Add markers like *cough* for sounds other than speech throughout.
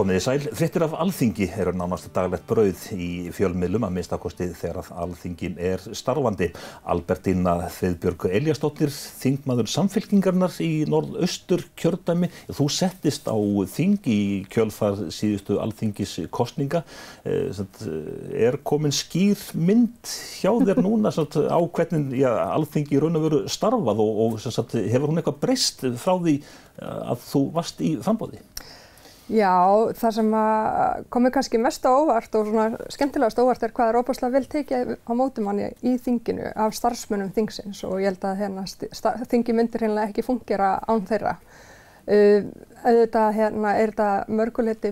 Komiði sæl, frittir af alþingi eru nánast daglegt brauð í fjölmiðlum að minnstakosti þegar alþingin er starfandi. Albertína Þiðbjörg Eliastóttir, þingmaður samfélkingarnar í norðaustur kjördæmi. Þú settist á þing í kjölfar síðustu alþingis kostninga. Eh, er komin skýr mynd hjá þér *laughs* núna á hvernig já, alþingi raun og veru starfað og, og hefur hún eitthvað breyst frá því að þú varst í frambóði? Já, það sem komið kannski mest á óvart og svona skemmtilegast óvart er hvað er óbúslega vel tekið á mótumanni í þinginu af starfsmunum þingsins og ég held að hérna, þingi myndir hérna ekki fungera án þeirra. Uh, auðvitað hérna, er þetta mörguleiti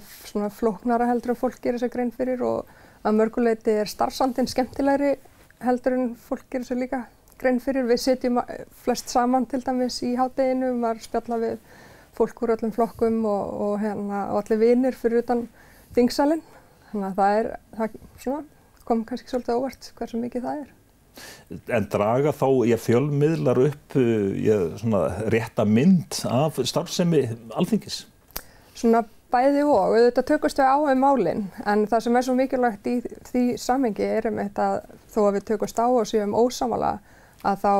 flóknara heldur en fólk gerir sér grein fyrir og að mörguleiti er starfsandinn skemmtilegri heldur en fólk gerir sér líka grein fyrir. Við setjum flest saman til dæmis í hátteginu, maður spjalla við fólk úr öllum flokkum og, og, hérna, og allir vinir fyrir utan þingsalinn. Þannig að það, er, það svona, kom kannski svolítið óvart hversu mikið það er. En draga þá ég fjölmiðlar upp ég, svona, rétta mynd af starfsemi alþingis? Svona bæði og, auðvitað tökust við á um málinn en það sem er svo mikilvægt í því samengi er um þetta þó að við tökust á og séum ósamala að þá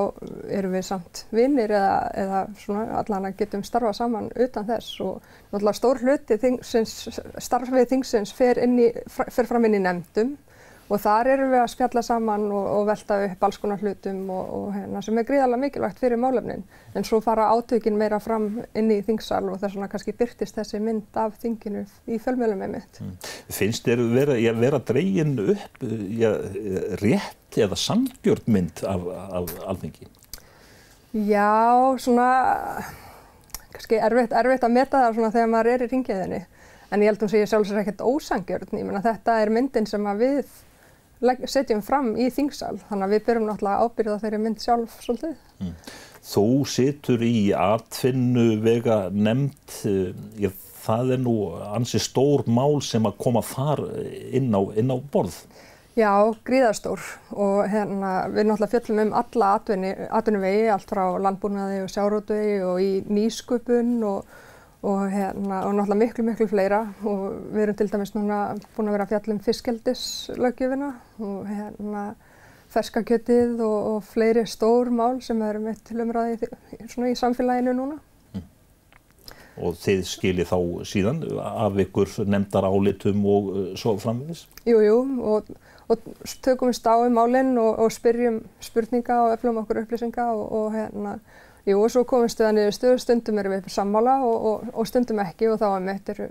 erum við samt vinnir eða, eða svona allan að getum starfa saman utan þess og náttúrulega stór hluti þingsins, starfið þingsins fer, í, fer fram inn í nefndum og þar erum við að spjalla saman og, og velta upp alls konar hlutum og, og hérna sem er gríðarlega mikilvægt fyrir málefnin en svo fara átökin meira fram inn í þingsal og þess vegna kannski byrtist þessi mynd af þinginu í fjölmjölum með mitt. Mm. Finnst þér vera, vera dregin upp ja, rétt eða samgjörn mynd af, af alþingi? Já, svona kannski erfitt, erfitt að meta það svona þegar maður er í ringiðinni en ég held að hún segja sjálfsögur ekkert ósangjörn, ég menna þetta er myndin sem að við setjum fram í þingsal þannig að við byrjum náttúrulega ábyrða þeirri mynd sjálf svolítið. Mm. Þú situr í atfinnu vega nefnd, ég, það er nú ansi stór mál sem að koma þar inn á, inn á borð. Já, gríðarstór og hérna, við náttúrulega fjöllum um alla atvinnuvegi, allt frá landbúnaði og sjárótvegi og í nýsköpun og og, hérna, og náttúrulega miklu, miklu fleira og við erum til dæmis núna búin að vera að fjalla um fiskeldislaugjöfina og hérna ferskakjötið og, og fleiri stór mál sem eru mitt til umræði svona í samfélaginu núna. Mm. Og þið skilir þá síðan af ykkur nefndar álitum og uh, svo framvegis? Jú, jú, og, og tökum við stáðum málinn og spyrjum spurninga og öflum okkur upplýsinga og hérna Jú og svo komumst við að niður stöðu, stundum erum við sammála og, og, og stundum ekki og þá að mitt eru,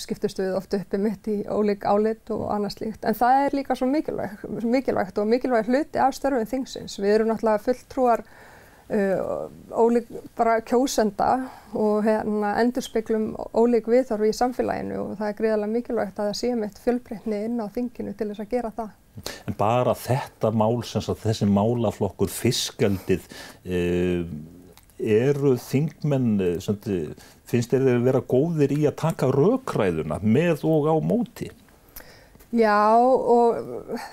skiptust við oft uppi mitt í ólík álit og annað slíkt. En það er líka svo mikilvægt, mikilvægt og mikilvægt hluti af störfum þingsins. Við erum náttúrulega fulltrúar uh, ólík bara kjósenda og hérna, endurspeglum ólík viðþorfi í samfélaginu og það er greiðarlega mikilvægt að það sé mitt fjölbreytni inn á þinginu til þess að gera það. En bara þetta mál, þessi málaflokkur, fiskaldið, eh, eru þingmenn, eh, finnst þeir að vera góðir í að taka raukræðuna með og á móti? Já og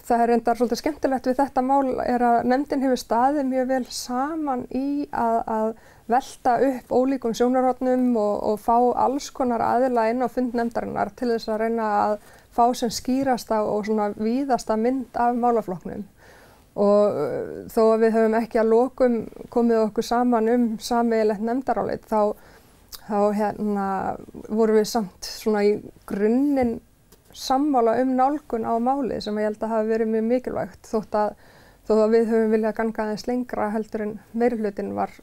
það er endar svolítið skemmtilegt við þetta mál er að nefndin hefur staðið mjög vel saman í að, að velta upp ólíkum sjónarhóttnum og, og fá alls konar aðila inn á fundnefndarinnar til þess að reyna að fá sem skýrasta og svona víðasta mynd af málafloknum og uh, þó að við höfum ekki að lokum komið okkur saman um sammeilegt nefndarálit þá, þá hérna vorum við samt svona í grunninn sammála um nálgun á máli sem ég held að hafa verið mjög mikilvægt þótt að, þó að við höfum viljað ganga aðeins lengra heldur en meirflutin var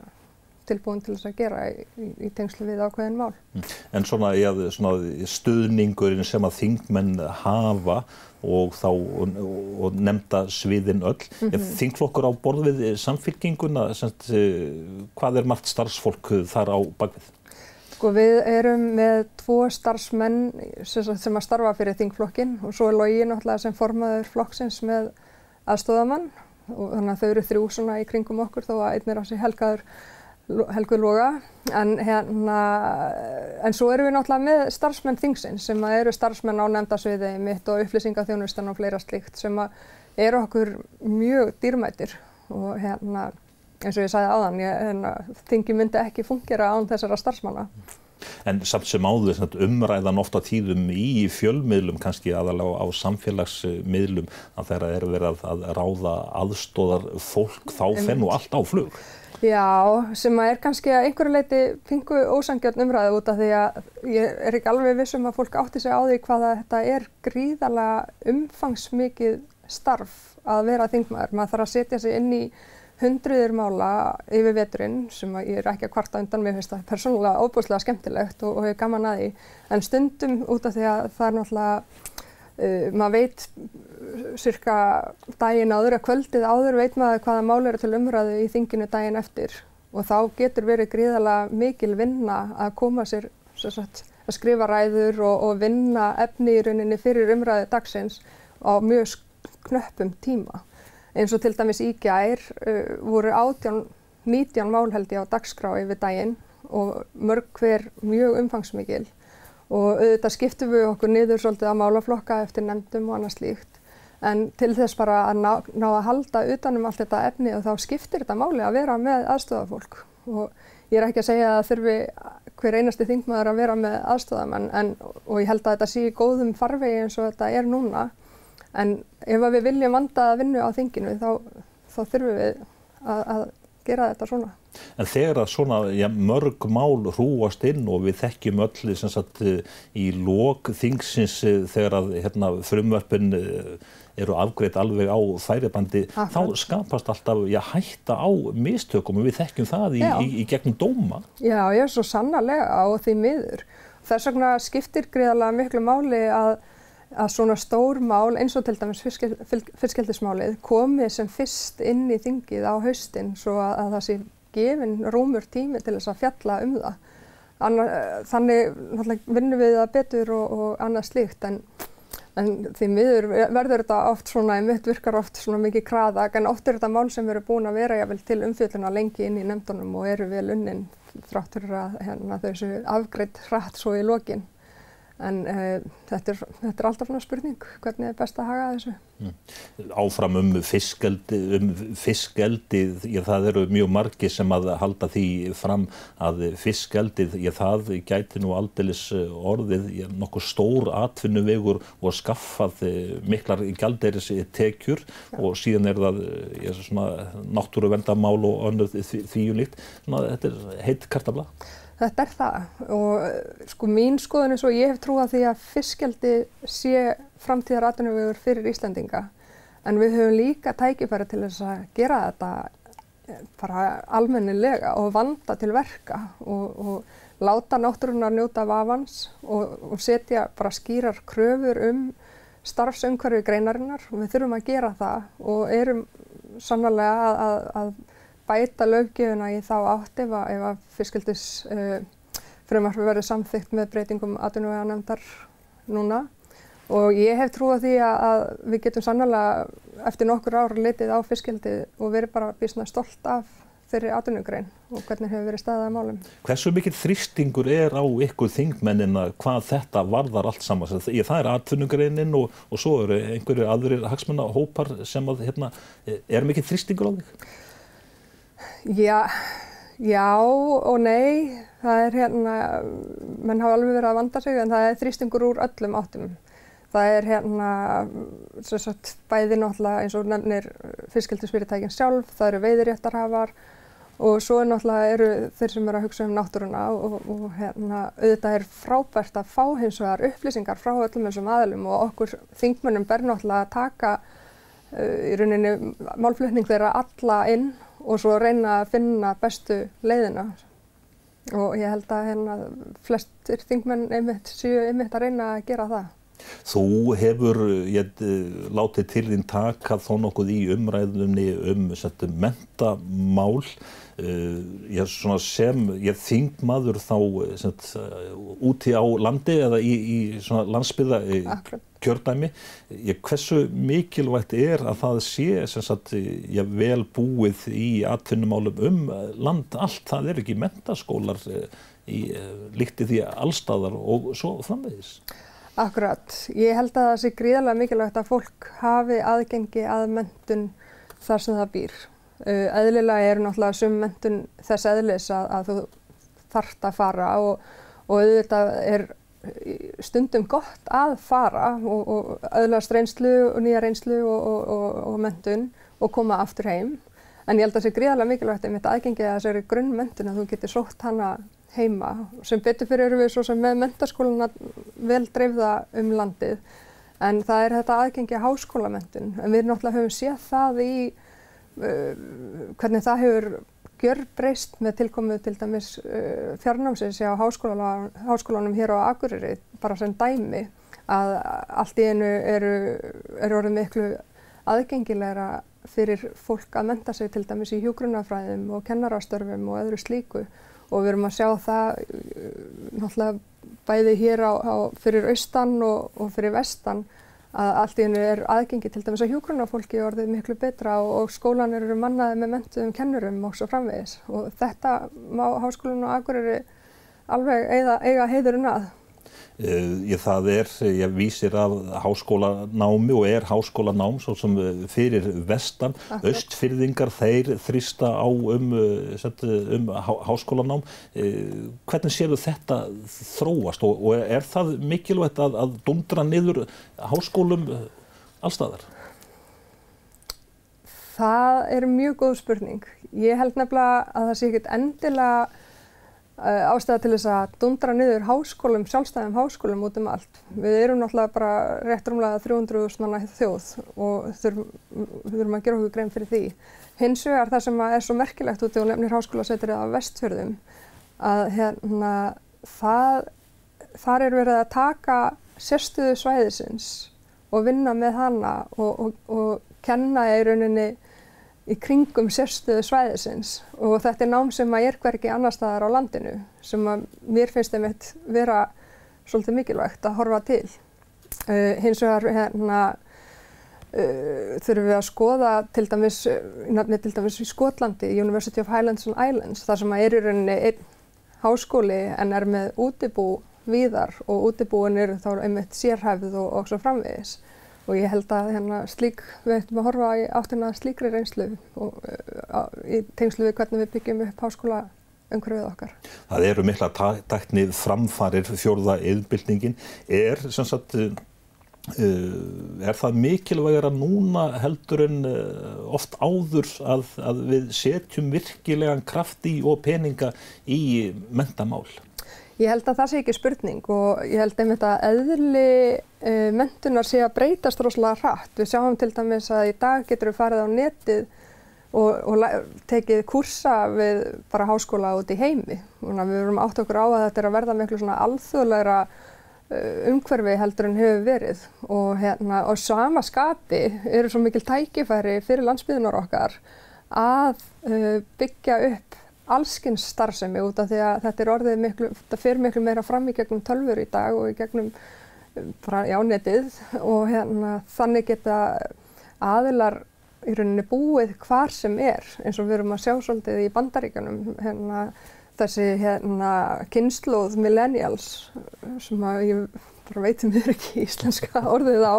tilbúin til þess að gera í, í, í tengslu við ákveðin mál. Mm. En svona, ja, svona stuðningurinn sem að þingmenn hafa og þá og, og nefnda sviðin öll, mm -hmm. þingflokkur á borð við samfélkinguna, semst, hvað er margt starfsfólk þar á bakvið? Sko við erum með tvo starfsmenn sem að starfa fyrir þingflokkin og svo er Lógi náttúrulega sem formaður flokksins með aðstóðamann og þannig að þau eru þrjú svona í kringum okkur þó að einn er á sig helgaður Helgu Loga. En hérna en svo erum við náttúrulega með starfsmenn þingsins sem eru starfsmenn á nefndasviði mitt og upplýsingaþjónustan og fleira slikt sem eru okkur mjög dýrmætir. Og hérna eins og ég sagði áðan ég, hérna, þingi myndi ekki fungera án þessara starfsmanna. En samt sem áður umræðan ofta tíðum í fjölmiðlum kannski aðalega á samfélagsmiðlum að þeirra er verið að ráða aðstóðar fólk þá fennu allt á flug. Já, sem að er kannski að einhverju leiti pingu ósangjörn umræðu út af því að ég er ekki alveg vissum að fólk átti sig á því hvaða þetta er gríðalega umfangsmikið starf að vera þingmaður. Maður þarf að setja sig inn í hundruður mála yfir veturinn sem ég er ekki að kvarta undan mér finnst það persónulega óbúslega skemmtilegt og, og hefur gaman að því en stundum út af því að það er náttúrulega uh, maður veit cirka daginn áður að kvöldið áður veit maður hvaða mál eru til umræðu í þinginu daginn eftir. Og þá getur verið gríðalega mikil vinna að koma sér sagt, að skrifa ræður og, og vinna efni í rauninni fyrir umræðu dagsins á mjög knöppum tíma. Eins og til dæmis í gær uh, voru átján, nítján mál held ég á dagskrá yfir daginn og mörg hver mjög umfangsmikil. Og auðvitað skiptum við okkur niður svolítið að málaflokka eftir nefndum og annað slíkt en til þess bara að ná, ná að halda utanum allt þetta efni og þá skiptir þetta máli að vera með aðstofafólk og ég er ekki að segja að þurfi hver einasti þingmaður að vera með aðstofamenn en, og ég held að þetta sé í góðum farvegi eins og þetta er núna. En ef við viljum vanda að vinna á þinginu þá, þá þurfum við að, að gera þetta svona. En þegar að svona ja, mörg mál hrúast inn og við þekkjum öll sagt, í lók þingsins eh, þegar að hérna, frumverfin eh, eru afgreitt alveg á færibandi, Akkurat. þá skapast alltaf já, hætta á mistökum og við þekkjum það í, í, í gegnum dóma. Já, ég er svo sannarlega á því miður. Þess vegna skiptir greiðalega miklu máli að að svona stór mál eins og til dæmis fyrskjaldismálið komi sem fyrst inn í þingið á haustin svo að, að það sé gefin rómur tími til þess að fjalla um það. Anna, þannig vinnum við það betur og, og annað slíkt en, en því miður verður þetta oft svona, í mitt virkar oft svona mikið kraðag en oft er þetta mál sem eru búin að vera jável til umfjölduna lengi inn í nefndunum og eru vel unnin þráttur að hérna, þessu afgreitt hratt svo í lokin. En uh, þetta, er, þetta er alltaf svona spurning, hvernig er best að haga þessu? Mm. Áfram um fiskeldi, um fiskeldi, ég, það eru mjög margi sem að halda því fram að fiskeldið, ég, það gæti nú aldeilis eh, orðið, ég, nokkuð stór atvinnuvegur og skaffað eh, miklar gældeiris tekjur ja. og síðan er það svona náttúruvendamál og önnur því unlíkt, þetta er heitt kartabla. Þetta er það. Og eh, sko mín skoðun er svo ég hef trúið því að fiskjaldi sé framtíðar atvinnuvegur fyrir Íslandinga en við höfum líka tækifæri til þess að gera þetta eh, bara almennilega og vanda til verka og, og láta náttúrunar njóta vafans og, og setja bara skýrar kröfur um starfsöngverfi greinarinnar. Og við þurfum að gera það og erum sannlega að, að, að bæta löggefuna í þá átt ef að, að fyrskildis uh, frumarfi verður samþygt með breytingum aðunvega nefndar núna og ég hef trú að því að, að við getum sannlega eftir nokkur ára litið á fyrskildi og verið bara bísna stolt af þeirri aðunugrein og hvernig hefur verið staðað að málum. Hversu mikil þrýstingur er á ykkur þingmennina hvað þetta varðar allt saman? Það er aðunugreinin og, og svo eru einhverju aðrir hagsmannahópar sem að, hérna, er mikil þrýstingur á þig? Já, já og nei. Það er hérna, menn hafa alveg verið að vanda sig en það er þrýstingur úr öllum áttum. Það er hérna, sem sagt, bæði náttúrulega eins og nefnir fiskildisfyrirtækin sjálf, það eru veiðiréttarhafar og svo er náttúrulega eru þeir sem eru að hugsa um náttúruna og, og hérna, auðvitað er frábært að fá hins vegar upplýsingar frá öllum þessum aðlum og okkur þingmönnum ber náttúrulega að taka uh, í rauninni málflutning þeirra alla inn og svo reyna að finna bestu leiðina og ég held að hérna flestir þingmenn einmitt séu einmitt að reyna að gera það. Þú hefur ég, látið til þín taka þó nokkuð í umræðunni um mentamál. Uh, ég sem ég þingmaður þá uh, úti á landi eða í, í landsbyða kjördæmi. Ég, hversu mikilvægt er að það sé sagt, vel búið í atvinnumálum um land? Allt, það er ekki mentaskólar í líkti því allstaðar og svo framvegis Akkurat, ég held að það sé gríðarlega mikilvægt að fólk hafi aðgengi að mentun þar sem það býr Eðlilega er náttúrulega sum mentun þess eðlis að, að þú þart að fara og, og auðvitað er stundum gott að fara og, og öðlast reynslu og nýja reynslu og, og, mentun og koma aftur heim. En ég held að það sé gríðarlega mikilvægt einmitt aðgengið að þessari grunnmentun að þú getur sótt hana heima. Sem betur fyrir eru við svo sem með mentaskóluna vel dreifða um landið en það er þetta aðgengi að háskólamentun. En við náttúrulega höfum séð það í uh, hvernig það hefur gjörbreyst með tilkomu til dæmis uh, fjarnámsins á háskólanum hér á Akureyri, bara sem dæmi, að allt í einu eru, eru orðið miklu aðgengilegra fyrir fólk að menta sig til dæmis í hjógrunafræðum og kennarastörfum og öðru slíku og við erum að sjá það uh, náttúrulega bæði hér á, á fyrir austan og, og fyrir vestan að allt í hennu er aðgengi til dæmis að hjógrunafólki orðið miklu betra og, og skólan eru mannaði með mentuðum kennurum og svo framvegis og þetta má háskólan og Akureyri alveg eiga, eiga heiðurinn að. Uh, ég, það er, ég vísir af háskólanámi og er háskólanám svo sem eh, fyrir vestan, Akkurat. östfyrðingar þeir þrýsta á um, set, um há, háskólanám. Hvernig séu þetta þróast og, og er það mikilvægt að, að dundra niður háskólum allstaðar? Það er mjög góð spurning. Ég held nefnilega að það sé ekkert endilega Eh, ástæða til þess að dundra niður háskólum, sjálfstæðum háskólum út um allt. Við erum náttúrulega bara rétt rúmlega 300.000 manna þjóð og þurfum, þurfum að gera okkur grein fyrir því. Hins vegar það sem er svo merkilegt út í og nefnir háskólasetrið af vestfjörðum að hérna það, þar er verið að taka sérstuðu svæðisins og vinna með hana og, og, og kenna í rauninni í kringum sérstöðu svæðisins og þetta er nám sem að er hverki annar staðar á landinu sem að mér finnst einmitt vera svolítið mikilvægt að horfa til. Uh, hins vegar hérna, uh, þurfum við að skoða til dæmis, nafnið til dæmis í Skotlandi, University of Highlands and Islands, þar sem að er í rauninni einn háskóli en er með útibú víðar og útibúin eru þá einmitt sérhæfð og, og svo framvegis og ég held að hérna, slík, við ættum að horfa í áttina slíkri reynslu og uh, í tengslu við hvernig við byggjum upp háskóla umhverfið okkar. Það eru mikla tæknið framfarir fjórða yðbildningin. Er, sagt, uh, er það mikilvægara núna heldur en uh, oft áður að, að við setjum virkilegan kraft í og peninga í mentamál? Ég held að það sé ekki spurning og ég held einmitt að eðli uh, mentunar sé að breytast rosalega hratt. Við sjáum til dæmis að í dag getur við farið á netið og, og tekið kursa við bara háskóla út í heimi. Við verum átt okkur á að þetta er að verða miklu svona alþjóðlegra uh, umhverfi heldur en hefur verið og hérna og sama skapi eru svo mikil tækifæri fyrir landsbyðunar okkar að uh, byggja upp allskins starfsemi út af því að þetta er orðið miklu, þetta fyrir miklu meira fram í gegnum tölfur í dag og í gegnum bara já netið. Og hérna þannig geta aðilar í rauninni búið hvar sem er eins og við erum að sjá svolítið í bandaríkanum hérna þessi hérna kynnslóð millennials sem að ég bara veitum við ekki íslenska orðið á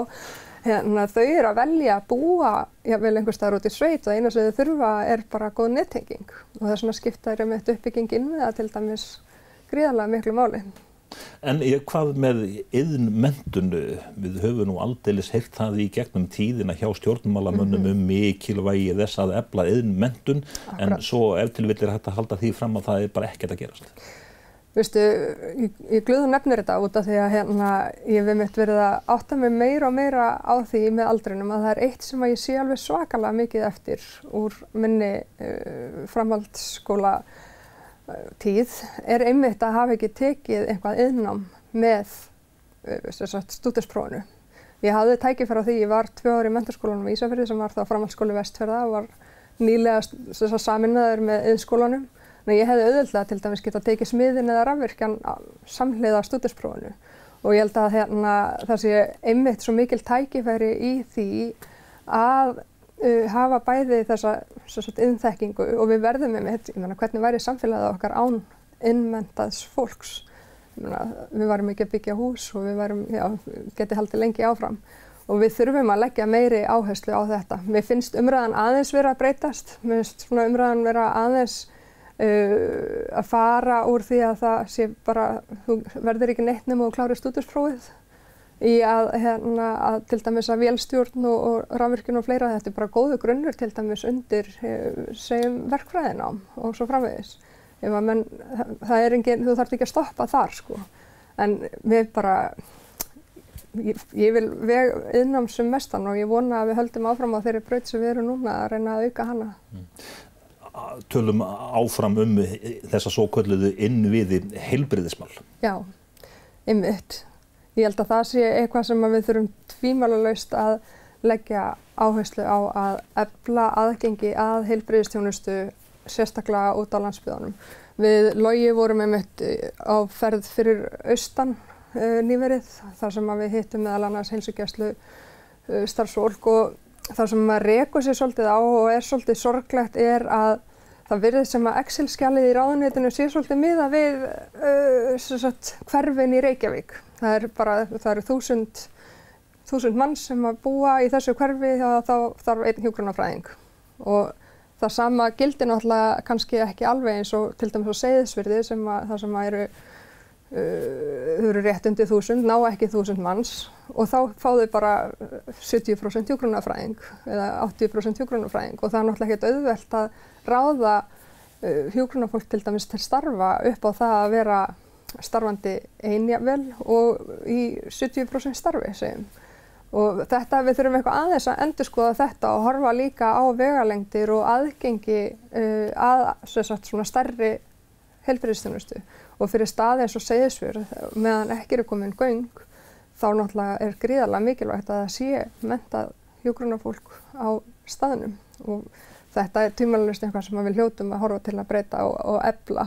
hérna, þau eru að velja að búa jável einhver staðar út í sveit og eina sem þau þurfa er bara góð nettenging og það er svona skiptaður með uppbygging innviða til dæmis gríðarlega miklu máli. En ég, hvað með yðn mentunu, við höfum nú aldeilis heilt það í gegnum tíðina hjá stjórnmálamönnum mm -hmm. um mikilvægi þess að ebla yðn mentun en svo ef til villir hægt að halda því fram að það er bara ekkert að gerast. Vistu, ég, ég glöðu nefnir þetta út af því að hérna, ég hef mitt verið að átta mig meira og meira á því með aldrinum að það er eitt sem ég sé alveg svakalega mikið eftir úr minni uh, framhaldsskóla uh, tíð er einmitt að hafa ekki tekið einhvað yðnám með uh, stúdinsprófunu. Ég hafði tækið fyrir því ég var tvö ári í mentarskólanum í Ísafjörði sem var þá framhaldsskóli vestferða og var nýlega saminnaður með yðnskólanum Þannig að ég hefði auðvitað til dæmis geta tekið smiðin eða rafvirkjan samhliða stúdinsprófunu og ég held að hérna, það sé einmitt svo mikil tækifæri í því að uh, hafa bæði þessa innþekkingu og við verðum einmitt, ég menna hvernig væri samfélagið okkar án innmentaðs fólks. Meina, við varum ekki að byggja hús og við varum, já, getið haldið lengi áfram og við þurfum að leggja meiri áherslu á þetta. Mér finnst umræðan aðeins vera að breytast, mér finnst umræðan vera aðeins uh, að fara úr því að það sé bara, þú verður ekki neitt nema og klári stúdursprófið í að, hérna, að til dæmis að vélstjórn og, og rafvirkjun og fleira þetta er bara góðu grunnur til dæmis undir uh, segjum verkfræðinám og svo framvegis. Menn, það er engin, þú þarf ekki að stoppa þar sko en við bara ég, ég vil veg innám sem mestan og ég vona að við höldum áfram á þeirri braut sem við erum núna að reyna að auka hana. Mm tölum áfram um þessa svo kölluðu innviði heilbriðismál. Já, ymmit. Ég held að það sé eitthvað sem við þurfum tvímálulegst að leggja áherslu á að efla aðgengi að heilbriðistjónustu sérstaklega út á landsbyðunum. Við logi vorum einmitt á ferð fyrir austan uh, nýverið þar sem við hittum meðal annars heilsugjastlu uh, starfsfólk og það sem maður rekur sér svolítið á og er svolítið sorglegt er að það verður sem að Excel-skjalið í ráðunitinu sé svolítið miða við uh, hverfin í Reykjavík. Það er bara, það eru þúsund, þúsund mann sem að búa í þessu hverfi þá þarf einn hjógrunafræðing og það sama gildir náttúrulega kannski ekki alveg eins og til dæmis á segðsverði sem að það sem að eru þau eru rétt undir þúsund, ná ekki þúsund manns og þá fá þau bara 70% hjógrunafræðing eða 80% hjógrunafræðing og það er náttúrulega ekkert auðvelt að ráða uh, hjógrunafólk til dæmis til starfa upp á það að vera starfandi einjavel og í 70% starfi segjum. Og þetta við þurfum eitthvað aðeins að endur skoða þetta og horfa líka á vegalengdir og aðgengi uh, að sagt, stærri helbriðstjónustu og fyrir staði eins og segðisfjörð meðan ekki eru komin göng þá náttúrulega er gríðarlega mikilvægt að það sé mentað hjógrunafólk á staðnum og þetta er tímalust eitthvað sem við hljótum að horfa til að breyta og, og ebla.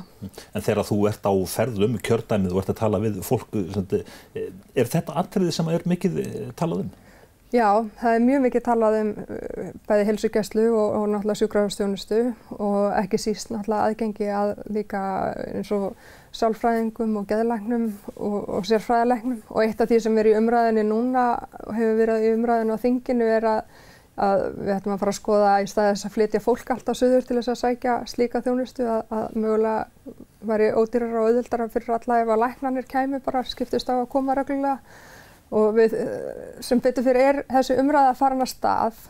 En þegar þú ert á ferðlum, kjördæmið, þú ert að tala við fólk, er þetta atriði sem er mikið talað um? Já, það er mjög mikið talað um uh, bæði helsugæslu og, og náttúrulega sjúkrafstjónustu og ekki síst náttúrulega aðgengi að líka eins og sálfræðingum og geðlagnum og, og sérfræðilegnum og eitt af því sem er í umræðinni núna og hefur verið í umræðinu á þinginu er að, að við ættum að fara að skoða í staðis að flytja fólk alltaf söður til þess að sækja slíka þjónustu að, að mögulega væri ódýrar og auðvildara fyrir alla ef að læknanir kæmi bara skiptist á að koma reglulega og við, eh, sem betur fyrir er þessi umræða hann að stað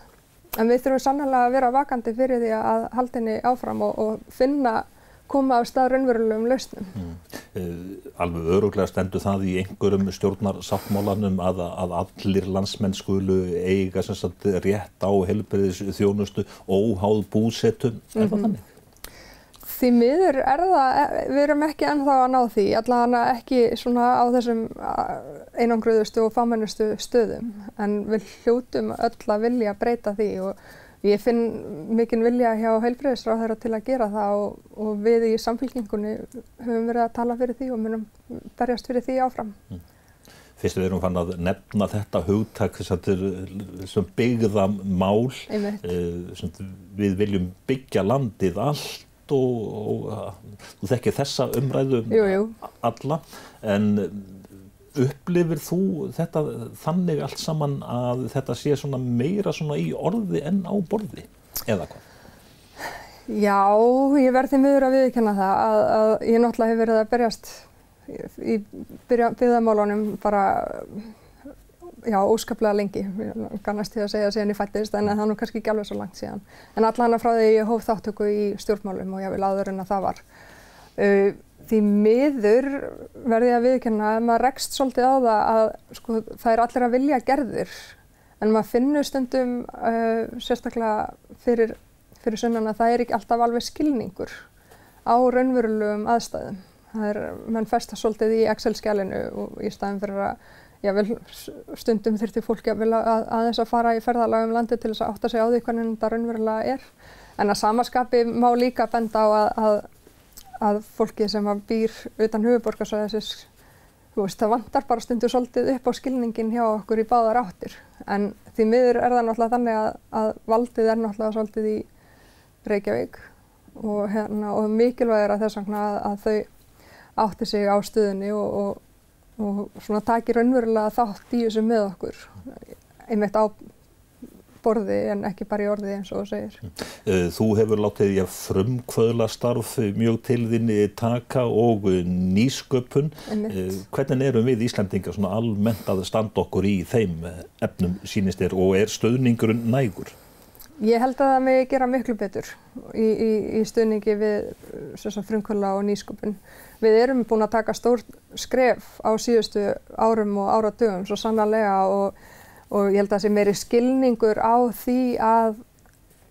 en við þurfum sannlega að vera vakandi fyrir því að haldinni áfram og, og finna koma á stað raunverulegum lausnum. Mm. Uh, alveg öruglega stendur það í einhverjum stjórnarsáttmálanum að, að allir landsmenn skulu eiga sagt, rétt á helbriðis þjónustu óháð búsettum. Er mm -hmm. það mhm. þannig? Því miður er það, e, við erum ekki ennþá að ná því, allavega ekki svona á þessum einangruðustu og fámennustu stöðum en við hljótum öll að vilja breyta því og ég finn mikinn vilja hjá heilbreyðisráð til að gera það og, og við í samfélkingunni höfum verið að tala fyrir því og munum berjast fyrir því áfram. Mm. Fyrst við erum fann að nefna þetta hugtak sem byggða mál, eh, við viljum byggja landið allt og, og þú þekkir þessa umræðu jú, jú. alla en upplifir þú þetta þannig allt saman að þetta sé svona meira svona í orði en á borði eða hvað? Já, ég verði miður að viðkjanna það að, að ég náttúrulega hef verið að berjast í byggðamálunum bara já, óskaplega lengi, kannast því að segja síðan ég fættist en það er nú kannski ekki alveg svo langt síðan. En allan að frá því ég hóf þáttöku í stjórnmálum og ég vil aður en að það var. Uh, því miður verði ég að viðkynna að maður rekst svolítið á það að sko, það er allir að vilja gerðir en maður finnur stundum uh, sérstaklega fyrir, fyrir sunnan að það er ekki alltaf alveg skilningur á raunverulegum aðstæðum. Það er, mann festa svolítið í Excel-skjælinu og í staðin fyrir að Vel, stundum þurfti fólki að, að aðeins að fara í ferðalagum landi til þess að átta sig á því hvernig þetta raunverulega er. En að samaskapi má líka benda á að, að, að fólki sem býr utan huguborgarsvæðis, það vantar bara stundu svolítið upp á skilningin hjá okkur í báðar áttir. En því miður er það náttúrulega þannig að valdið er náttúrulega svolítið í Reykjavík og, hérna, og mikilvægir að þess að þau átti sig á stuðinni og, og og svona takir raunverulega þátt í þessu með okkur einmitt á borði en ekki bara í orði eins og þú segir. Mm. Þú hefur látið ég frumkvöðla starf mjög til þinni taka og nýsköpun. Hvernig erum við Íslandingar svona almennt að standa okkur í þeim efnum sínist er og er stöðningurinn nægur? Ég held að það með gera miklu betur í, í, í stöðningi við frumkvöla og nýsköpun. Við erum búin að taka stór skref á síðustu árum og áratugum svo sannarlega og, og ég held að það sé meiri skilningur á því að,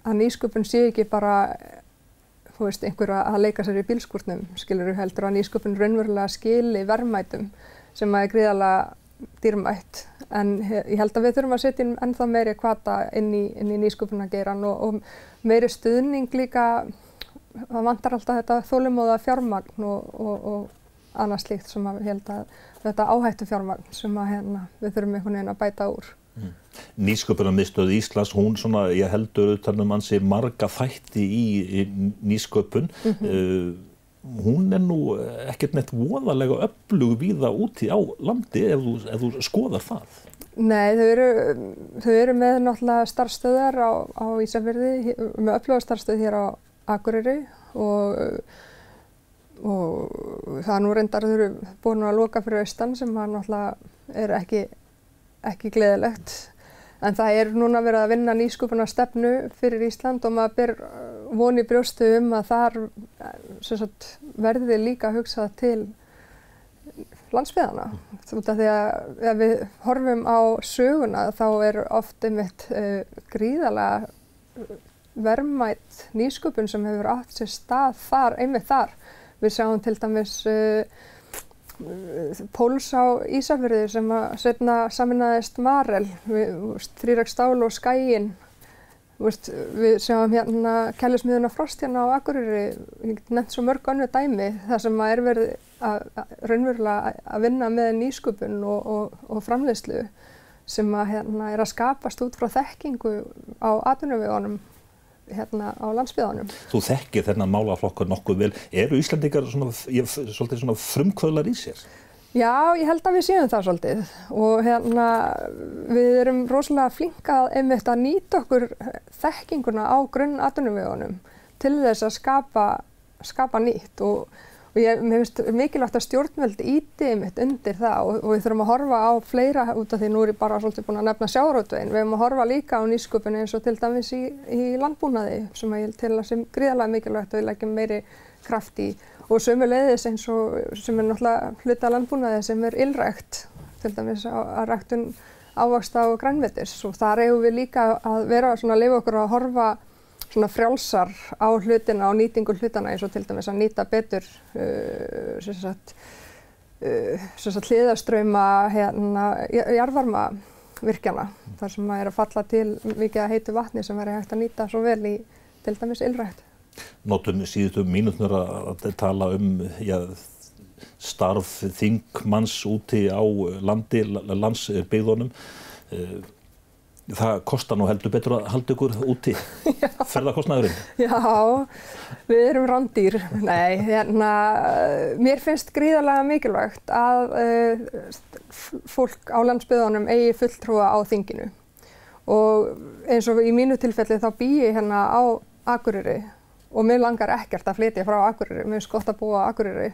að nýsköpun sé ekki bara veist, einhver að leika sér í bílskúrnum, skilur við heldur að nýsköpun raunverulega skili verðmætum sem að er gríðalega dýrmætt. En ég held að við þurfum að setja ennþá meiri kvata inn í, í nýsköpunageiran og, og meiri stuðning líka það vantar alltaf þetta þólumóða fjármagn og, og, og annað slíkt sem að held að þetta áhættu fjármagn sem að hérna, við þurfum einhvern veginn að bæta úr. Mm. Nýsköpunarmiðstöð Íslands, hún svona, ég heldur utanum hansi marga þætti í, í nýsköpun. Mm -hmm. uh, hún er nú ekkert neitt voðalega öflug viða úti á landi ef þú, ef þú skoðar það. Nei, þau eru, þau eru með náttúrulega starfstöðar á, á Ísafjörði, með öfluga starfstöð hér á Akureyri og, og það nú reyndar þau eru búin að loka fyrir austan sem það náttúrulega er ekki, ekki gleðilegt. En það er núna verið að vinna nýskupuna stefnu fyrir Ísland og maður ber voni brjóstu um að þar sagt, verði líka hugsað til landsbyðana. Þú veit að því að ef við horfum á söguna þá er oft einmitt uh, gríðalega verðmætt nýsköpun sem hefur átt sér stað þar, einmitt þar. Við sjáum til dæmis uh, Póls á Ísafjörði sem að setna saminnaðist Marel, þrýræk stál og skæin. Við sjáum hérna kælismiðuna Frost hérna á Akureyri, nefnt svo mörg annu dæmi þar sem að er verið að, að raunverulega að vinna með nýsköpun og, og, og framleiðslu sem að hérna er að skapast út frá þekkingu á atvinnuvegunum hérna á landsbyðanum. Þú þekkir þennan málaflokkur nokkuð vel. Eru Íslandingar svona, svolítið svona frumkvöðlar í sér? Já, ég held að við séum það svolítið og hérna við erum rosalega flinkað einmitt að nýta okkur þekkinguna á grunn atvinnuvegunum til þess að skapa, skapa nýtt og og ég finnst mikilvægt að stjórnvöld íti mitt undir það og, og við þurfum að horfa á fleira út af því nú er ég bara svolítið búin að nefna sjárótveginn, við höfum að horfa líka á nýsköpunni eins og til dæmis í, í landbúnaði sem að ég til að sem gríðarlega mikilvægt að við leggjum meiri kraft í. Og sömu leiðis eins og sem er náttúrulega hluta landbúnaði sem er illrækt, til dæmis að, að ræktun ávaksta og grænvetis og þar eigum við líka að vera svona að lifa okkur að horfa svona frjálsar á hlutina og nýtingu hlutana eins og til dæmis að nýta betur uh, sem sagt, uh, sagt hliðaströyma hérna, jarvarma virkjana þar sem maður er að falla til mikið að heitu vatni sem verður hægt að nýta svo vel í til dæmis ylrækt. Nótum síðustu mínutnur að tala um já, starf þingmanns úti á landi, landsbyggðunum. Það kostar nú heldur betur að halda ykkur úti. *laughs* Ferðarkostnaðurinn. Já, við erum randýr. Nei, hérna, mér finnst gríðarlega mikilvægt að uh, fólk á landsbyðunum eigi fulltrúa á þinginu. Og eins og í mínu tilfelli þá bý ég hérna á Akureyri og mér langar ekkert að flytja frá Akureyri, mér finnst gott að búa á Akureyri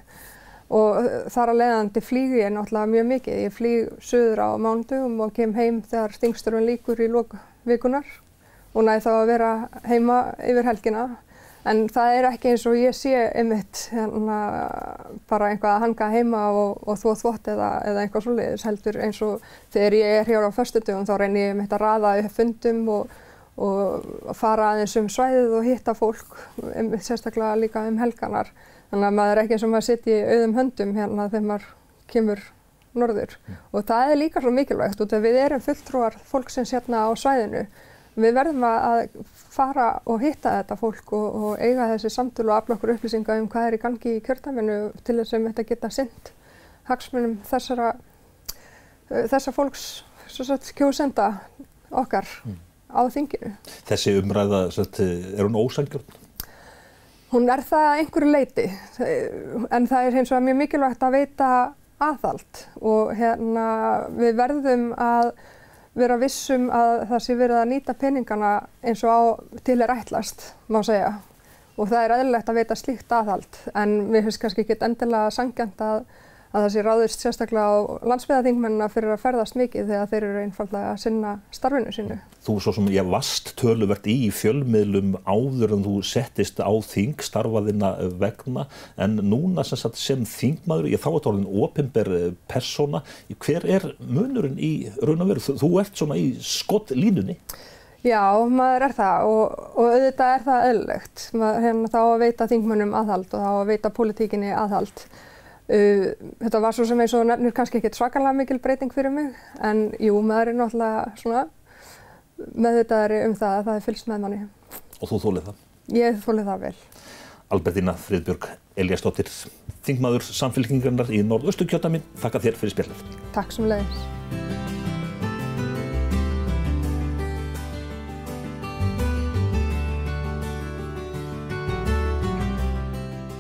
og þar að leiðandi flýg ég náttúrulega mjög mikið. Ég flýg söður á mándugum og kem heim þegar stingsturinn líkur í lókvikunar og næði þá að vera heima yfir helgina. En það er ekki eins og ég sé einmitt hérna, bara einhvað að hanga heima og, og þvó þvott eða, eða einhvað svoleiðis heldur eins og þegar ég er hér á förstutugum þá reynir ég einmitt að raða upp fundum og, og fara aðeins um svæðið og hitta fólk, sérstaklega líka um helganar. Þannig að maður er ekki eins og maður sitt í auðum höndum hérna þegar maður kemur norður. Mm. Og það er líka svo mikilvægt út af við erum fulltrúar fólksins hérna á svæðinu. Við verðum að fara og hitta þetta fólk og, og eiga þessi samtölu og afla okkur upplýsinga um hvað er í gangi í kjörtaminu til þess að þetta geta synd hagsmunum þessara, þessa fólks sagt, kjósenda okkar mm. á þinginu. Þessi umræða, er hún ósangjörn? Hún er það einhverju leiti en það er hins vegar mjög mikilvægt að veita aðhald og hérna við verðum að vera vissum að það sé verið að nýta peningana eins og á til er ætlast, má segja. Og það er eðlilegt að veita slíkt aðhald en mér finnst kannski ekki endilega sangjant að að það sé ráðist sérstaklega á landsbyðaþingmennina fyrir að ferðast mikið þegar þeir eru einfallega að sinna starfinu sínu. Þú svo sem ég vast töluvert í fjölmiðlum áður en þú settist á þing starfaðina vegna en núna sem, sagt, sem þingmaður, ég þá er þetta orðin ofinber persóna, hver er munurinn í raun og veru? Þú, þú ert svona í skott línunni. Já, maður er það og, og auðvitað er það öllögt. Hérna þá að veita þingmönnum aðhald og þá að veita politíkinni aðhald. Uh, þetta var svo sem eins og nefnir kannski ekkert svakalega mikil breyting fyrir mig en jú, maður er náttúrulega svona meðvitaðari um það að það er fylgst með manni. Og þú þólið það? Ég þólið það vel. Albertina Friðbjörg Eliasdóttir, þingmaður samfélkingarnar í Norðaustu kjötami, þakka þér fyrir spjallið. Takk sem leiðis.